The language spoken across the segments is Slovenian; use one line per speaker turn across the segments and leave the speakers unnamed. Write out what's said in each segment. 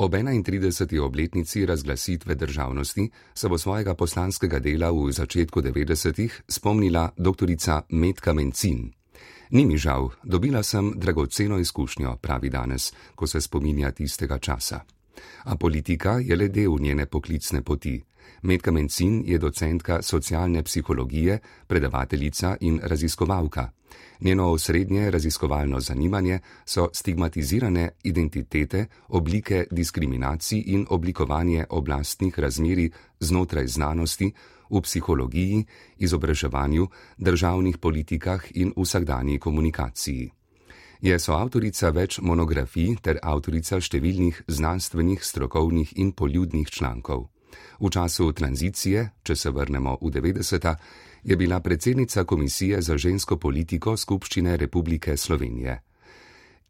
Ob 31. obletnici razglasitve državnosti se bo svojega poslanskega dela v začetku 90-ih spomnila dr. Metka Mencin. Ni mi žal, dobila sem dragoceno izkušnjo, pravi danes, ko se spominja tistega časa. A politika je le del njene poklicne poti. Metka Mencin je docentka socialne psihologije, predavateljica in raziskovalka. Njeno osrednje raziskovalno zanimanje so stigmatizirane identitete, oblike diskriminacij in oblikovanje oblastnih razmeri znotraj znanosti, v psihologiji, izobraževanju, državnih politikah in vsakdanji komunikaciji. Je soavtorica več monografij ter avtorica številnih znanstvenih, strokovnih in poljudnih člankov. V času tranzicije, če se vrnemo v 90. je bila predsednica Komisije za žensko politiko Skupščine Republike Slovenije.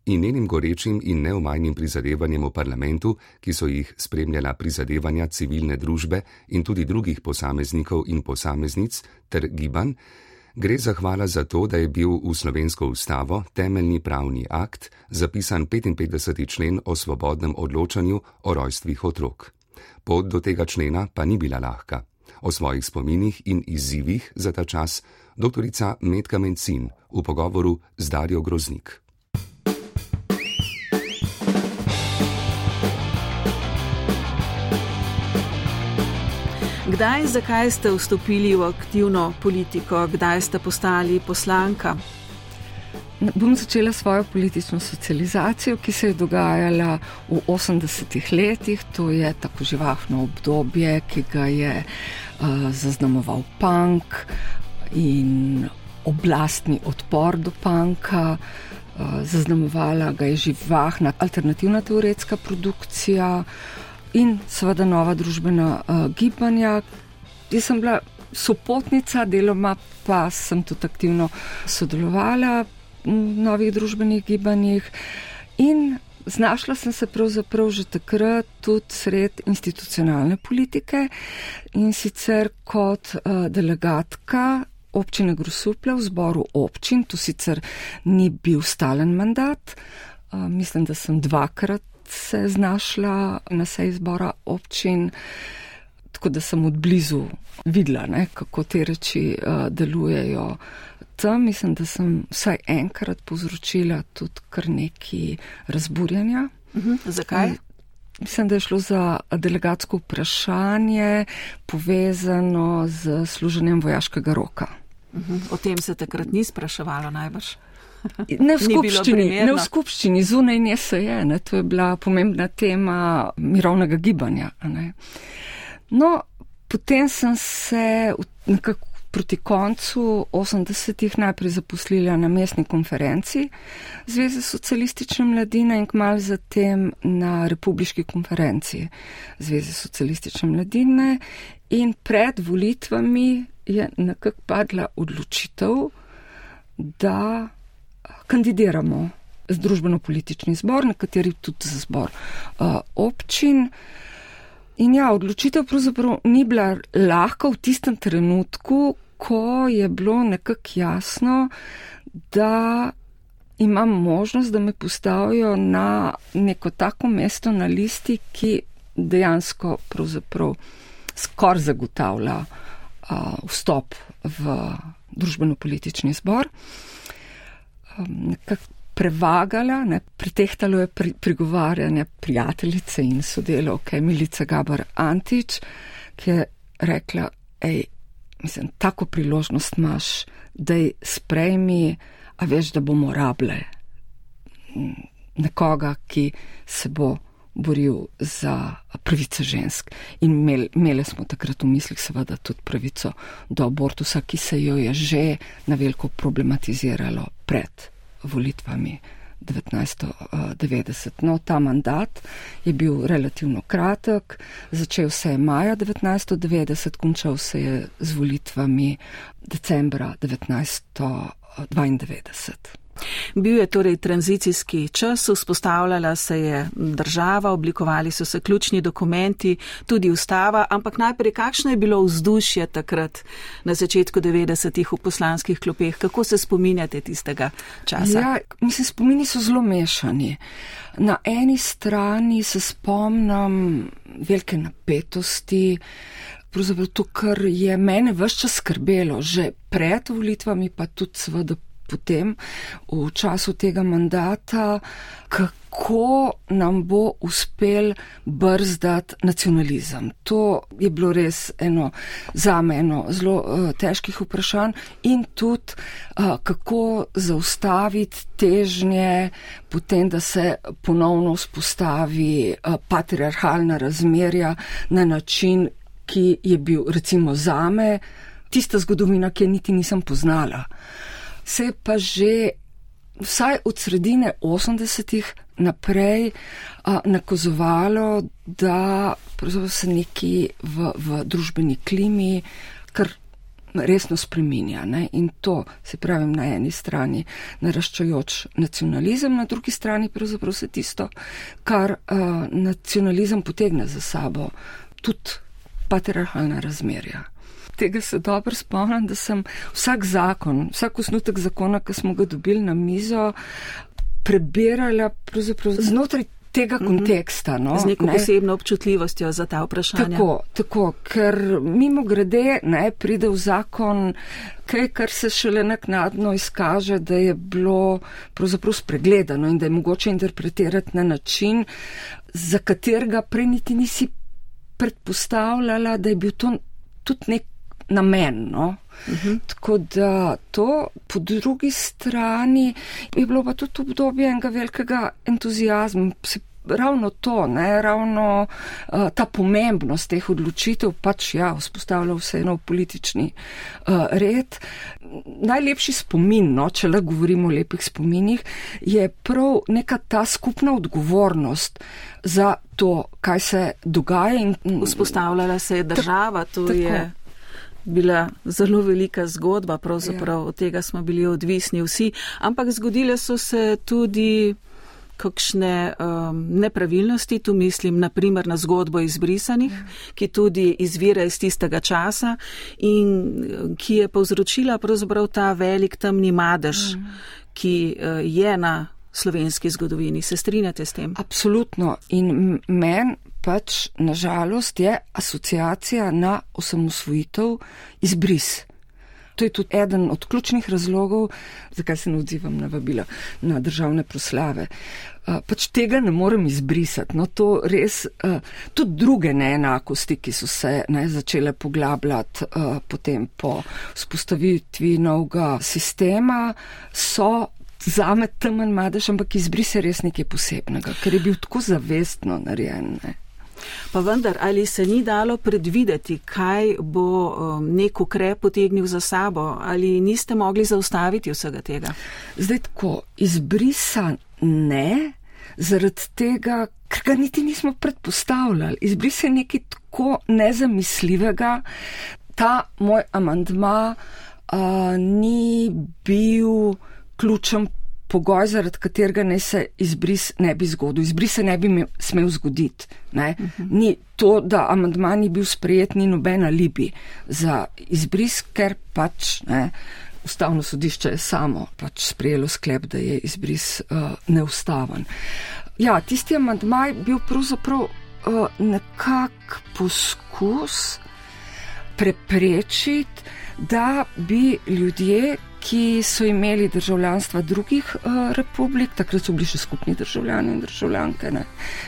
In njenim gorečim in neumajnim prizadevanjem v parlamentu, ki so jih spremljala prizadevanja civilne družbe in tudi drugih posameznikov in posameznic ter gibanj, gre zahvala za to, da je bil v slovensko ustavo temeljni pravni akt zapisan 55. člen o svobodnem odločanju o rojstvih otrok. Pot do tega člena pa ni bila lahka. O svojih spominih in izzivih za ta čas dr. Metka Mencin v pogovoru z Darjo Groznik.
Kdaj in zakaj ste vstopili v aktivno politiko, kdaj ste postali poslanka?
Bom začela svojo politično socializacijo, ki se je dogajala v 80-ih letih. To je tako živahno obdobje, ki ga je uh, zaznamoval punk in oblastni odpor do punka. Uh, zaznamovala ga je živahna alternativna teoretska produkcija in seveda nova družbena uh, gibanja. Jaz sem bila sopotnica, deloma pa sem tudi aktivno sodelovala novih družbenih gibanjih. In znašla sem se pravzaprav že takrat tudi sred institucionalne politike in sicer kot uh, delegatka občine Grosuple v zboru občin, tu sicer ni bil stalen mandat, uh, mislim, da sem dvakrat se znašla na sej zbora občin. Tako da sem od blizu videla, ne, kako te reči uh, delujejo tam mislim, da sem vsaj enkrat povzročila tudi kar neki razburjanja.
Uh mhm. -huh. Zakaj?
Mislim, da je šlo za delegatsko vprašanje povezano z služenjem vojaškega roka.
Uh mhm. -huh. O tem se takrat ni spraševalo najbrž.
Ne v skupščini, ne v skupščini, zunaj nje se je, ne, to je bila pomembna tema mirovnega gibanja. No, potem sem se nekako proti koncu 80-ih najprej zaposlila na mestni konferenci Zveze socialistične mladine in kmalo zatem na republiški konferenci Zveze socialistične mladine in pred volitvami je nekako padla odločitev, da kandidiramo z družbeno-politični zbor, nekateri tudi za zbor uh, občin. In ja, odločitev pravzaprav ni bila lahka v tistem trenutku, ko je bilo nekako jasno, da imam možnost, da me postavijo na neko tako mesto na listi, ki dejansko pravzaprav skor zagotavlja uh, vstop v družbeno-politični zbor. Um, prevagala, ne, pritehtalo je pri, prigovarjanje prijateljice in sodelovke Milice Gabar Antič, ki je rekla, hej, mislim, tako priložnost imaš, da ji sprejmi, a veš, da bomo rable nekoga, ki se bo boril za pravice žensk. In imeli smo takrat v mislih seveda tudi pravico do abortusa, ki se jo je že na veliko problematiziralo pred volitvami 1990. No, ta mandat je bil relativno kratek, začel se je maja 1990, končal se je z volitvami decembra 1992.
Bil je torej tranzicijski čas, vzpostavljala se je država, oblikovali so se ključni dokumenti, tudi ustava, ampak najprej, kakšno je bilo vzdušje takrat na začetku 90-ih v poslanskih klopeh, kako se spominjate tistega časa?
Ja, mislim, spomini so zelo mešani. Na eni strani se spomnim velike napetosti, pravzaprav to, kar je mene vse čas skrbelo, že pred volitvami, pa tudi seveda potem v času tega mandata, kako nam bo uspel brzdati nacionalizem. To je bilo res eno za me eno zelo uh, težkih vprašanj in tudi uh, kako zaustaviti težnje potem, da se ponovno vzpostavi uh, patriarhalna razmerja na način, ki je bil recimo zame tista zgodovina, ki je niti nisem poznala se je pa že vsaj od sredine 80-ih naprej a, nakazovalo, da se neki v, v družbeni klimi kar resno spreminja. Ne? In to, se pravi, na eni strani naraščajoč nacionalizem, na drugi strani pravzaprav se tisto, kar a, nacionalizem potegne za sabo, tudi patriarhalna razmerja tega se dobro spomnim, da sem vsak zakon, vsak osnutek zakona, ki smo ga dobili na mizo, prebirala znotraj tega mhm. konteksta. No,
Z neko ne? posebno občutljivostjo za ta vprašanja.
Tako, tako ker mimo grede ne pride v zakon kaj, kar se šele naknadno izkaže, da je bilo pravzaprav spregledano in da je mogoče interpretirati na način, za katerega prej niti nisi predpostavljala, da je bil to tudi nek namen. No? Uh mhm. -huh. Tako da to, po drugi strani, je bilo pa tudi obdobje enega velikega entuzijazma. Ravno to, ne, ravno uh, ta pomembnost teh odločitev, pač ja, vzpostavlja vseeno politični uh, red. Najlepši spomin, no, če le govorimo o lepih spominih, je prav neka ta skupna odgovornost za to, kaj se dogaja. In,
Vzpostavljala se je država, to tako. je bila zelo velika zgodba, pravzaprav ja. od tega smo bili odvisni vsi, ampak zgodile so se tudi kakšne um, nepravilnosti, tu mislim naprimer na zgodbo izbrisanih, ja. ki tudi izvira iz tistega časa in ki je povzročila pravzaprav ta velik temni madež, ja. ki uh, je na slovenski zgodovini. Se strinjate s tem?
Absolutno. In men pač nažalost je asociacija na osamosvojitev izbris. To je tudi eden od ključnih razlogov, zakaj se ne odzivam na vabila na državne proslave. Pač tega ne morem izbrisati. No, to res, tudi druge neenakosti, ki so se ne, začele poglabljati potem po spostavitvi novega sistema, so zame temen madež, ampak izbrise res nekaj posebnega, ker je bil tako zavestno narejen. Ne.
Pa vendar, ali se ni dalo predvideti, kaj bo um, nek ukrep potegnil za sabo, ali niste mogli zaustaviti vsega tega?
Zdaj tako, izbrisa ne, zaradi tega, ker ga niti nismo predpostavljali. Izbris je nekaj tako nezamisljivega. Ta moj amandma uh, ni bil ključen pogoj, zaradi katerega ne se izbris ne bi zgodil. Izbris se ne bi smel zgoditi. Ne? Uh mhm. -huh. Ni to, da amandma ni bil sprejet, ni nobena libi za izbris, ker pač ne, ustavno sodišče je samo pač sprejelo sklep, da je izbris uh, neustaven. Ja, tisti amandma je bil pravzaprav uh, nekak poskus preprečiti, da bi ljudje, ki so imeli državljanstva drugih uh, republik, takrat so bili še skupni državljani in državljanke, ne,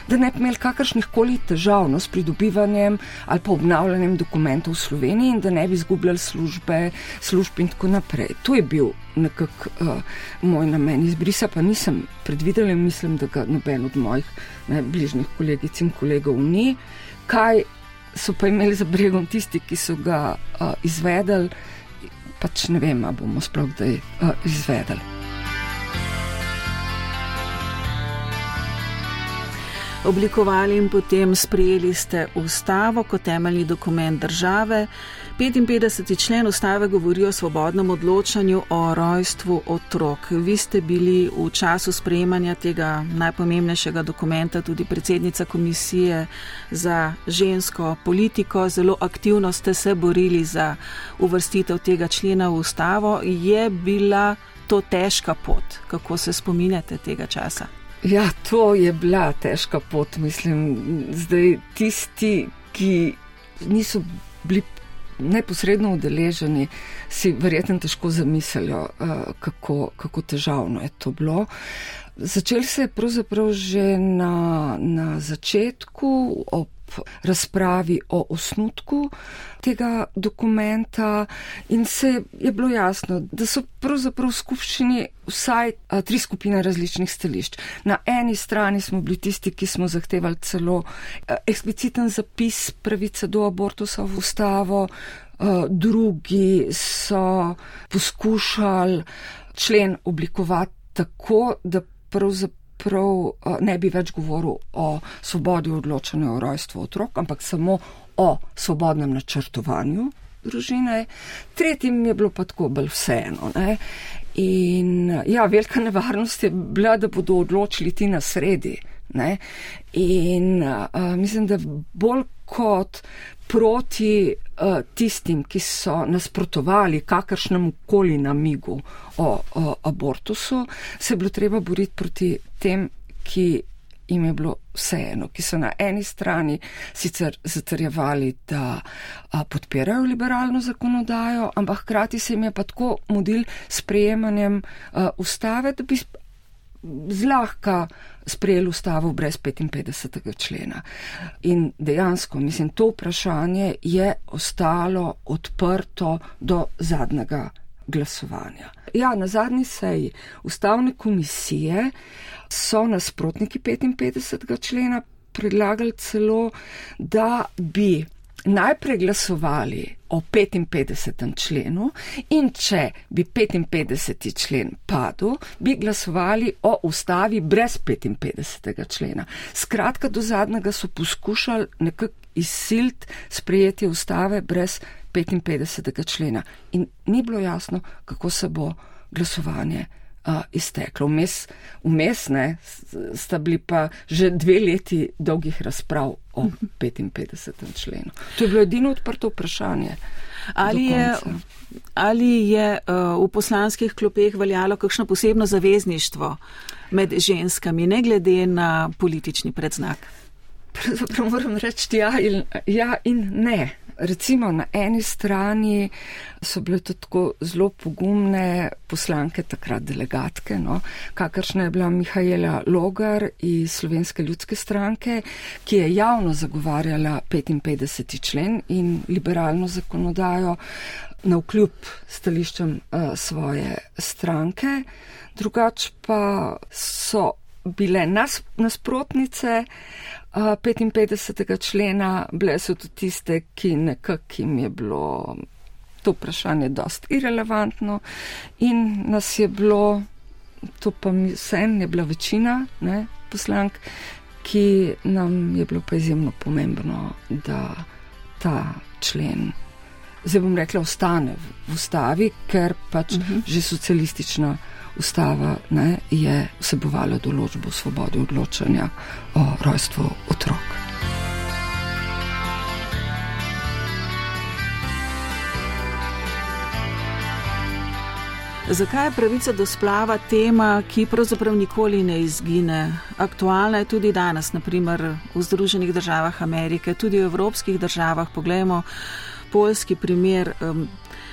da ne bi imeli kakršnih koli težav no, s pridobivanjem ali pa obnavljanjem dokumentov v Sloveniji in da ne bi izgubljali službe, služb in tako naprej. To je bil nekako uh, moj namen. Izbrisa pa nisem predvidela in mislim, da ga noben od mojih ne, bližnjih kolegic in kolegov ni. Kaj so pa imeli za bregom tisti, ki so ga uh, izvedeli? Pač ne vem, ali bomo sploh kdaj uh, izvedeli.
Oblikovali in potem sprejeli ste ustavo kot temeljni dokument države. 55. člen ustave govori o svobodnem odločanju o rojstvu otrok. Vi ste bili v času sprejemanja tega najpomembnejšega dokumenta tudi predsednica komisije za žensko politiko. Zelo aktivno ste se borili za uvrstitev tega člena v ustavo. Je bila to težka pot? Kako se spominjate tega časa?
Ja, to je bila težka pot. Mislim, zdaj tisti, ki niso bili neposredno udeleženi, si verjetno težko zamislijo, eh, kako, kako težavno je to bilo. Začel se je pravzaprav že na, na začetku, ob razpravi o osnutku tega dokumenta in se je bilo jasno, da so pravzaprav v skupščini vsaj a, tri skupine različnih stališč. Na eni strani smo bili tisti, ki smo zahtevali celo a, ekspliciten zapis pravice do abortusa v ustavo, a, drugi so poskušali člen oblikovati tako, da pravzaprav prav eh, ne bi več govoril o svobodi odločanja o rojstvu otrok, ampak samo o svobodnem načrtovanju družine. Tretjim je bilo pa tako bolj vseeno. Ne? In ja, velika nevarnost je bila, da bodo odločili ti na sredi. Ne? In uh, mislim, da bolj kot proti uh, tistim, ki so nasprotovali kakršnemu koli namigu o, o abortusu, se je bilo treba boriti proti tem, ki jim je bilo vseeno, ki so na eni strani sicer zatrjevali, da a, podpirajo liberalno zakonodajo, ampak hkrati se jim je pa tako mudil s prejemanjem a, ustave, da bi zlahka sprejeli ustavo brez 55. člena. In dejansko, mislim, to vprašanje je ostalo odprto do zadnjega glasovanja. Ja, na zadnji seji ustavne komisije so nasprotniki 55. člena predlagali celo, da bi najprej glasovali o 55. členu in če bi 55. člen padel, bi glasovali o ustavi brez 55. člena. Skratka, do zadnjega so poskušali nekako izsilt sprejeti ustave brez 55. člena in ni bilo jasno, kako se bo glasovanje uh, izteklo. Vmes, vmes ne, sta bili pa že dve leti dolgih razprav o 55. členu. To je bilo edino odprto vprašanje.
Ali je, ali je uh, v poslanskih klopeh veljalo kakšno posebno zavezništvo med ženskami, ne glede na politični predznak?
Pravzaprav moram reči ja in, ja in ne. Recimo na eni strani so bile to tako zelo pogumne poslanke, takrat delegatke, no, kakršna je bila Mihajla Logar iz Slovenske ljudske stranke, ki je javno zagovarjala 55. člen in liberalno zakonodajo na vkljub stališčem uh, svoje stranke. Drugač pa so bile nas, nasprotnice. 55. člena, bile so tudi tiste, ki nekako jim je bilo to vprašanje dost irrelevantno in nas je bilo, to pa mi vsem je bila večina ne, poslank, ki nam je bilo pa izjemno pomembno, da ta člen, zdaj bom rekla, ostane v ustavi, ker pač uh mhm. -huh. že socialistična ustava ne, je vsebovala določbo o svobodi odločanja o rojstvu otrok.
Zakaj je pravica do splava tema, ki pravzaprav nikoli ne izgine? Aktualna je tudi danes, naprimer v Združenih državah Amerike, tudi v evropskih državah. Poglejmo polski primer.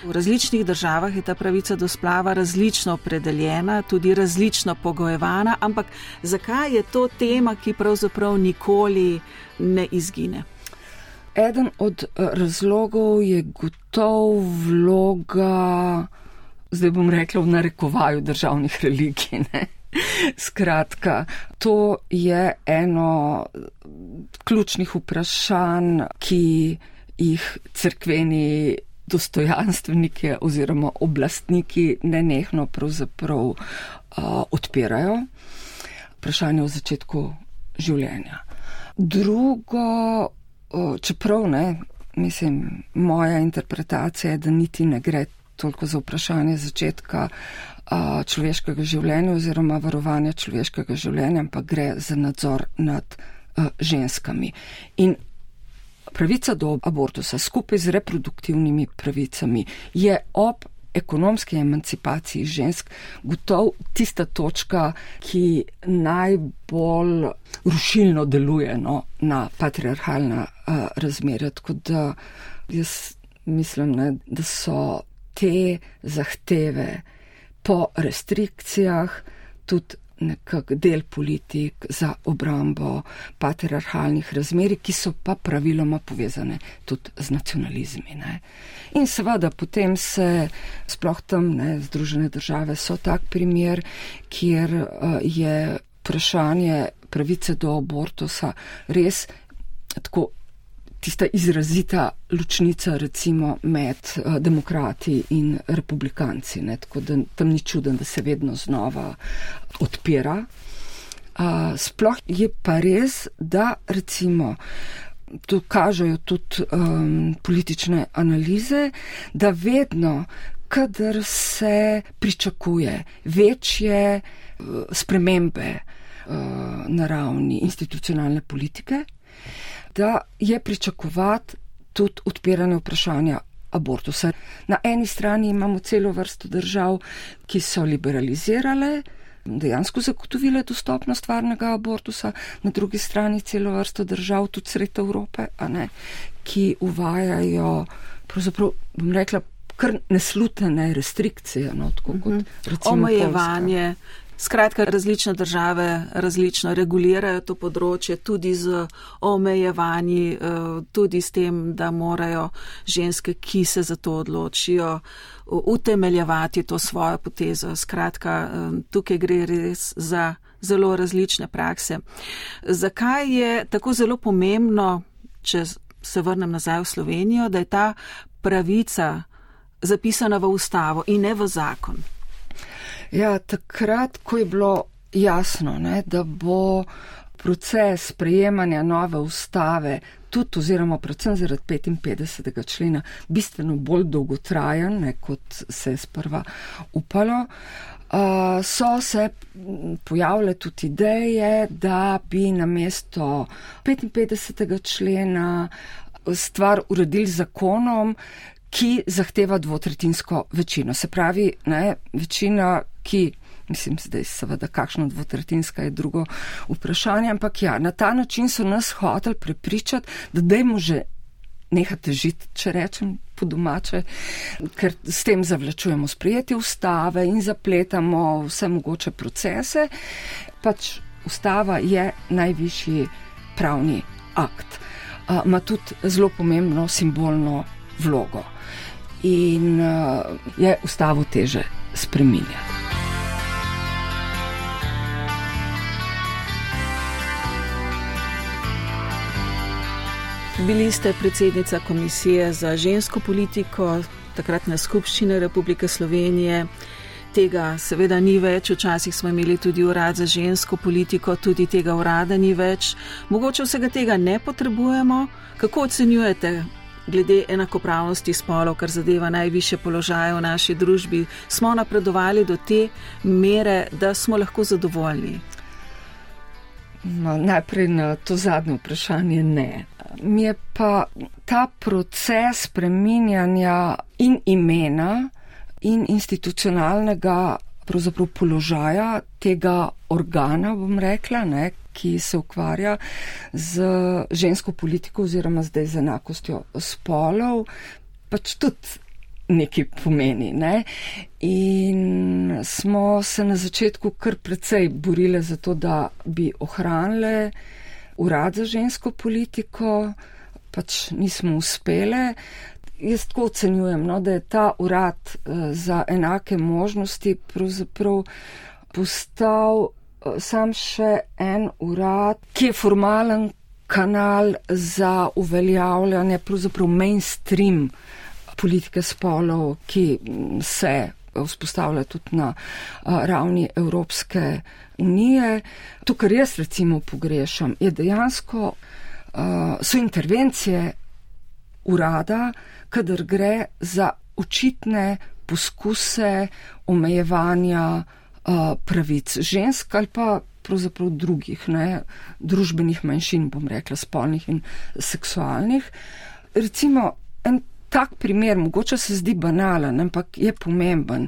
V različnih državah je ta pravica do splava različno opredeljena, tudi različno pogojevana, ampak zakaj je to tema, ki pravzaprav nikoli ne izgine?
Eden od eh, razlogov je gotov vloga, zdaj bom rekla v narekovaju državnih religij. Ne? Skratka, to je eno ključnih vprašanj, ki jih crkveni dostojanstveniki oziroma oblastniki nenehno pravzaprav uh, odpirajo. Vprašanje o začetku življenja. Drugo, čeprav ne, mislim, moja interpretacija je, da niti ne gre toliko za vprašanje začetka človeškega življenja oziroma varovanja človeškega življenja, ampak gre za nadzor nad ženskami. In pravica do abortusa skupaj z reproduktivnimi pravicami je ob ekonomski emancipaciji žensk gotov tista točka, ki najbolj rušilno deluje no, na patriarhalna uh, razmerja. Tako da jaz mislim, ne, da so te zahteve po restrikcijah tudi nekak del politik za obrambo patriarhalnih razmeri, ki so pa praviloma povezane tudi z nacionalizmi. Ne. In seveda potem se sploh tam ne, Združene države so tak primer, kjer uh, je vprašanje pravice do abortusa res tako tista izrazita ločnica recimo med uh, demokrati in republikanci. Ne? Tako da tam ni čuden, da se vedno znova odpira. Uh, sploh je pa res, da recimo. To kažejo tudi um, politične analize, da vedno, kadar se pričakuje večje uh, spremembe uh, na ravni institucionalne politike, da je pričakovati tudi odpiranje vprašanja abortusa. Na eni strani imamo celo vrsto držav, ki so liberalizirale, dejansko zagotovile dostopnost varnega abortusa, na drugi strani celo vrsto držav, tudi sred Evrope, ne, ki uvajajo, pravzaprav bom rekla, kar neslutene restrikcije, no, tako kot mhm. recimo.
Omejevanje. Polska. Skratka, različne države različno regulirajo to področje, tudi z omejevanji, eh, tudi s tem, da morajo ženske, ki se za to odločijo, utemeljevati to svojo potezo. Skratka, eh, tukaj gre res za zelo različne prakse. Zakaj je tako zelo pomembno, če se vrnem nazaj v Slovenijo, da je ta pravica zapisana v ustavo in ne v zakon?
Ja, takrat, ko je bilo jasno, ne, da bo proces prejemanja nove ustave, tudi oziroma predvsem zaradi 55. člena, bistveno bolj dolgotrajen, ne, kot se je sprva upalo, so se pojavile tudi ideje, da bi na mesto 55. člena stvar uredili zakonom, ki zahteva dvotretinsko večino. Se pravi, ne, večina, ki, mislim, zdaj seveda, kakšno dvotretinska je drugo vprašanje, ampak ja, na ta način so nas hoteli prepričati, da dajmo že nehati žiti, če rečem po domače, ker s tem zavlačujemo sprejeti ustave in zapletamo vse mogoče procese. Pač ustava je najvišji pravni akt. Ma tudi zelo pomembno simbolno vlogo in uh, je ustavo teže spreminjati.
Bili ste predsednica Komisije za žensko politiko, takratne skupščine Republike Slovenije. Tega seveda ni več, včasih smo imeli tudi urad za žensko politiko, tudi tega urada ni več. Mogoče vsega tega ne potrebujemo. Kako ocenjujete glede enakopravnosti spolov, kar zadeva najviše položaje v naši družbi, smo napredovali do te mere, da smo lahko zadovoljni?
No, najprej na to zadnje vprašanje ne. Mi je pa ta proces preminjanja in imena in institucionalnega položaja tega organa, bom rekla, ne, ki se ukvarja z žensko politiko oziroma zdaj z enakostjo spolov, pač tudi nekaj pomeni. Ne? In smo se na začetku kar precej borili za to, da bi ohranili urad za žensko politiko, pač nismo uspeli. Jaz tako ocenjujem, no, da je ta urad uh, za enake možnosti pravzaprav postal sam še en urad, ki je formalen kanal za uveljavljanje pravzaprav mainstream politike spolov, ki se vzpostavlja tudi na ravni Evropske unije. To, kar jaz recimo pogrešam, je dejansko so intervencije urada, kadar gre za očitne poskuse omejevanja pravic žensk ali pa pravzaprav drugih ne, družbenih manjšin, bom rekla, spolnih in seksualnih. Recimo, en tak primer, mogoče se zdi banalen, ampak je pomemben.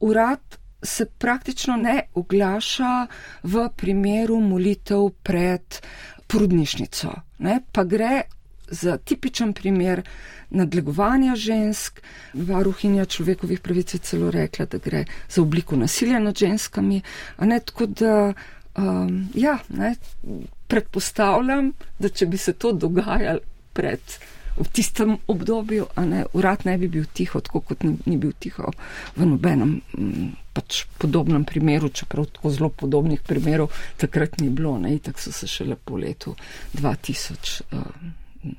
Urad se praktično ne oglaša v primeru molitev pred prudnišnico, ne, pa gre za tipičen primer nadlegovanja žensk. Varuhinja človekovih pravic je celo rekla, da gre za obliko nasilja nad ženskami. Ne, tako da, um, ja, ne, predpostavljam, da če bi se to dogajalo pred. V tistem obdobju, ne, urad ne bi bil tiho, tako kot ni, ni bil tiho v nobenem pač podobnem primeru, čeprav tako zelo podobnih primerov takrat ni bilo, ne, tako so se šele po letu 2000 uh,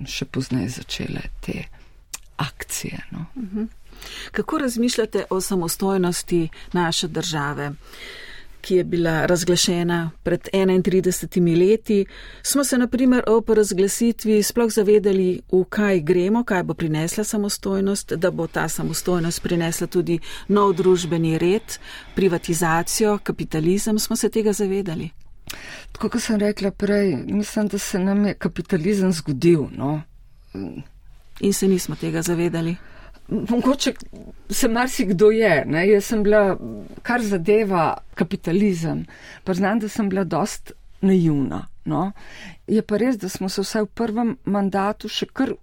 še pozneje začele te akcije. No. Mhm.
Kako razmišljate o samostojnosti naše države, ki je bila razglašena pred 31 leti? Smo se naprimer ob razglasitvi sploh zavedali, v kaj gremo, kaj bo prinesla samostojnost, da bo ta samostojnost prinesla tudi nov družbeni red, privatizacijo, kapitalizem, smo se tega zavedali?
Tako kot sem rekla prej, mislim, da se nam je kapitalizem zgodil. No.
In se nismo tega zavedali.
Mogoče se marsikdo je. Ne? Jaz sem bila, kar zadeva kapitalizem, pa znam, da sem bila dost naivna. No? Je pa res, da smo se vsaj v prvem mandatu še kar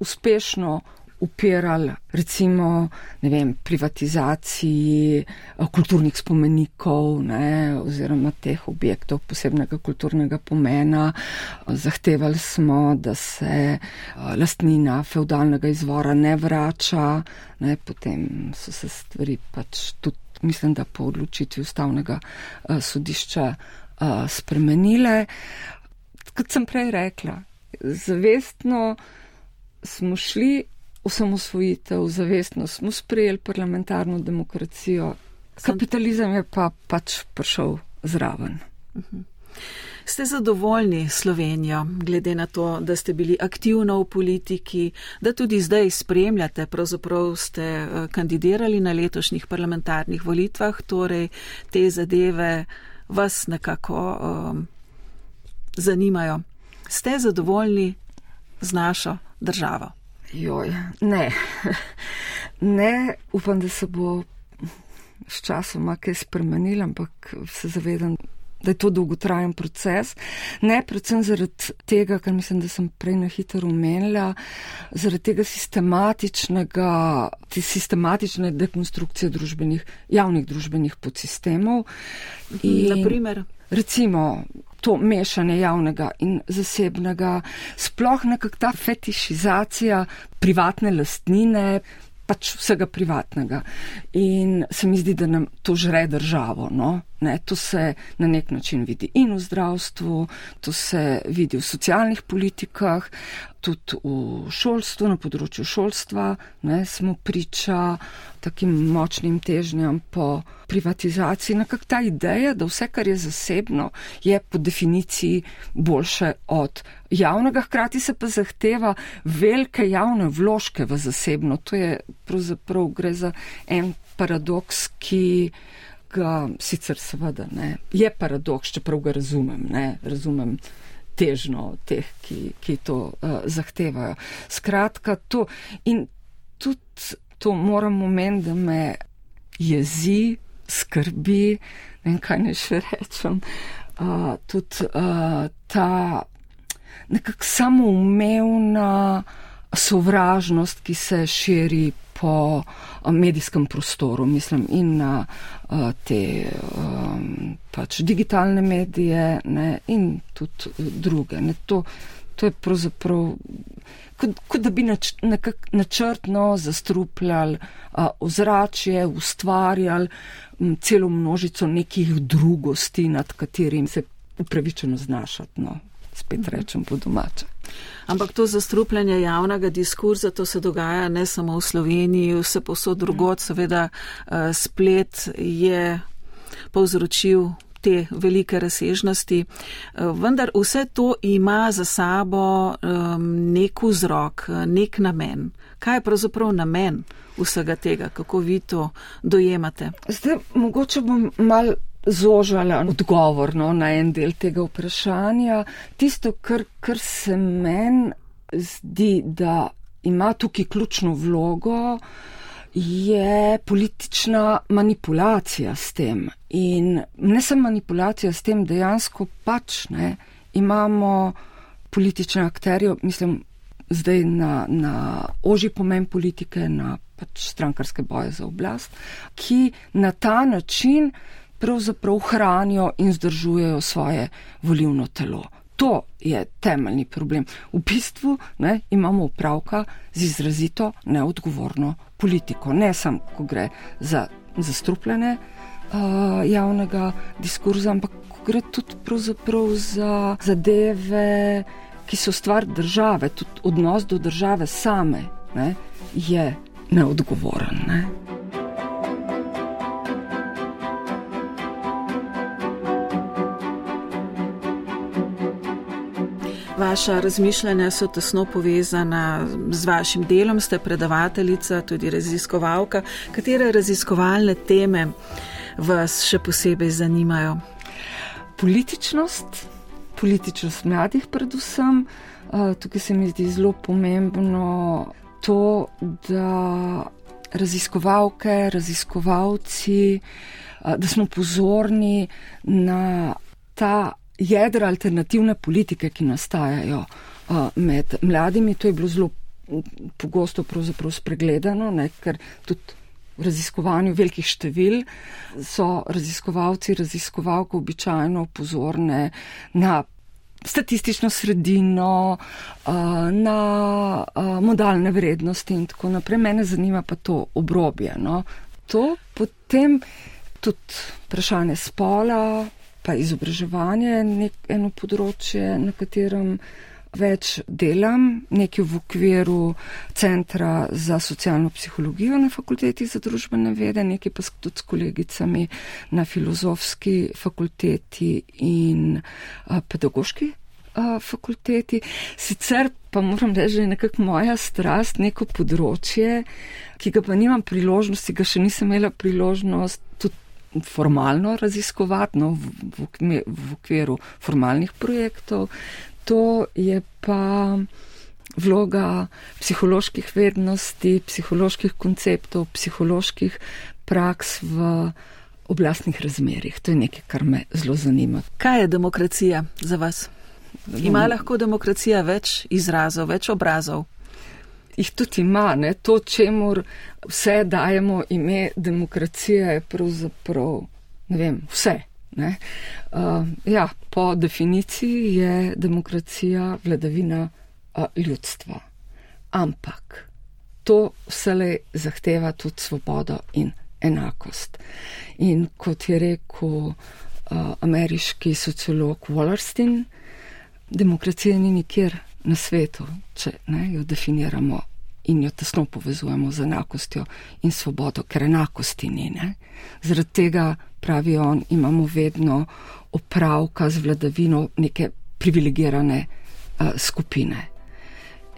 uspešno upirali recimo vem, privatizaciji eh, kulturnih spomenikov ne, oziroma teh objektov posebnega kulturnega pomena. Zahtevali smo, da se eh, lastnina feudalnega izvora ne vrača, ne, potem so se stvari pač tudi, mislim, da po odločitvi ustavnega sodišča spremenile. Kot sem prej rekla, zavestno smo šli osamosvojitev, zavestno smo sprejeli parlamentarno demokracijo, kapitalizem je pa pač prišel zraven. Mhm.
Ste zadovoljni Slovenijo, glede na to, da ste bili aktivno v politiki, da tudi zdaj spremljate, pravzaprav ste eh, kandidirali na letošnjih parlamentarnih volitvah, torej te zadeve vas nekako um, zanimajo. Ste zadovoljni z našo državo?
Joj, ne. ne, upam, da se bo s časoma kaj spremenilo, ampak se zavedam, da je to dolgotrajen proces. Ne, predvsem zaradi tega, kar mislim, da sem prej na hitro omenila, zaradi tega sistematičnega, te sistematične dekonstrukcije družbenih, javnih družbenih podsistemov.
In, Naprimer?
Recimo, to mešanje javnega in zasebnega, sploh nekak ta fetišizacija privatne lastnine, pač vsega privatnega. In se mi zdi, da nam to žre državo. No? Ne, to se na nek način vidi in v zdravstvu, to se vidi v socialnih politikah, tudi v šolstvu, na področju šolstva. Ne, smo priča takim močnim težnjam po privatizaciji. Nekak ta ideja, da vse, kar je zasebno, je po definiciji boljše od javnega, hkrati se pa zahteva velike javne vložke v zasebno. To je pravzaprav gre za en paradoks, ki ga sicer seveda ne, je paradoks, čeprav ga razumem, ne, razumem težno teh, ki, ki to uh, zahtevajo. Skratka, to in tudi to moram omeniti, da me jezi, skrbi, ne vem, kaj ne še rečem, uh, tudi uh, ta nekak samoumevna sovražnost, ki se širi po eh, medijskem prostoru, mislim, in na uh, te um, pač digitalne medije ne, in tudi druge. Ne, to, to je pravzaprav, kot, kot da bi nač, nekak načrtno zastrupljali uh, ozračje, ustvarjali um, celo množico nekih drugosti, nad katerim se upravičeno znašati. No, spet mhm. rečem po domače.
Ampak to zastrupljanje javnega diskurza, to se dogaja ne samo v Sloveniji, vse posod drugod, seveda eh, splet je povzročil te velike razsežnosti, eh, vendar vse to ima za sabo nek vzrok, nek namen. Kaj je pravzaprav namen vsega tega, kako vi to dojemate?
Zdaj, mogoče bom mal zožala odgovor no, na en del tega vprašanja. Tisto, kar, kar se meni zdi, da ima tukaj ključno vlogo, je politična manipulacija s tem. In ne samo manipulacija s tem, dejansko pač ne, imamo politične akterje, mislim, zdaj na, na oži pomen politike, na pač strankarske boje za oblast, ki na ta način pravzaprav hranijo in zdržujejo svoje volivno telo. To je temeljni problem. V bistvu ne, imamo upravka z izrazito neodgovorno politiko. Ne samo, ko gre za zastrupljene uh, javnega diskurza, ampak gre tudi za zadeve, ki so stvar države, tudi odnos do države same ne, je neodgovoren. Ne.
Vaša razmišljanja so tesno povezana z vašim delom, ste predavateljica, tudi raziskovalka. Katere raziskovalne teme vas še posebej zanimajo?
Političnost, političnost mladih, predvsem. Tukaj se mi zdi zelo pomembno to, da raziskovalke, raziskovalci, da smo pozorni na ta jedra alternativne politike, ki nastajajo uh, med mladimi. To je bilo zelo pogosto spregledano, ne, ker tudi v raziskovanju velikih števil so raziskovalci, raziskovalke običajno pozorne na statistično sredino, uh, na uh, modalne vrednosti in tako naprej. Mene zanima pa to obrobje. No. To potem tudi vprašanje spola, pa izobraževanje je eno področje, na katerem več delam, nekaj v okviru Centra za socialno psihologijo na fakulteti za družbene vede, nekaj pa tudi s kolegicami na filozofski fakulteti in a, pedagoški a, fakulteti. Sicer pa moram reči, da je nekako moja strast neko področje, ki ga pa nimam priložnosti, ga še nisem imela priložnost tudi formalno raziskovati no, v, v, v okviru formalnih projektov. To je pa vloga psiholoških vednosti, psiholoških konceptov, psiholoških praks v oblastnih razmerih. To je nekaj, kar me zelo zanima.
Kaj je demokracija za vas? Ima lahko demokracija več izrazov, več obrazov?
Jih tudi ima, ne? to, čemu vse dajemo ime demokracije, je pravzaprav ne vem, vse. Ne? Uh, ja, po definiciji je demokracija vladavina uh, ljudstva. Ampak to vse zahteva tudi svobodo in enakost. In kot je rekel uh, ameriški sociolog Wallerston, demokracija ni nikjer na svetu, če ne, jo definiramo in jo tesno povezujemo z enakostjo in svobodo, ker enakosti ni. Ne? Zaradi tega, pravi on, imamo vedno opravka z vladavino neke privilegirane uh, skupine.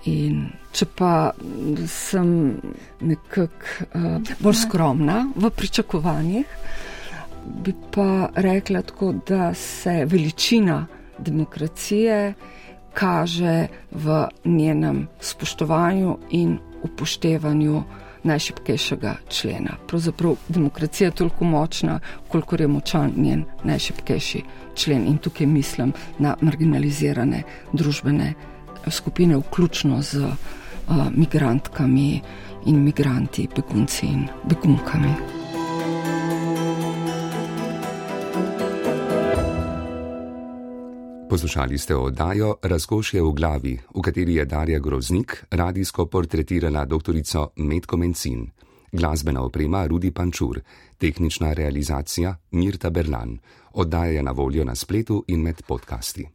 In če pa sem nekako uh, bolj skromna v pričakovanjih, bi pa rekla tako, da se veličina demokracije kaže v njenem spoštovanju in upoštevanju najšipkejšega člena. Pravzaprav demokracija je toliko močna, koliko je močan njen najšipkejši člen. In tukaj mislim na marginalizirane družbene skupine, vključno z uh, migrantkami in migranti, begunci in begunkami.
Poslušali ste oddajo Razkošje v glavi, v kateri je Darja Groznik radijsko portretirala dr. Metko Mencin, glasbena oprema Rudi Pančur, tehnična realizacija Mirta Berlan. Oddaja je na voljo na spletu in med podcasti.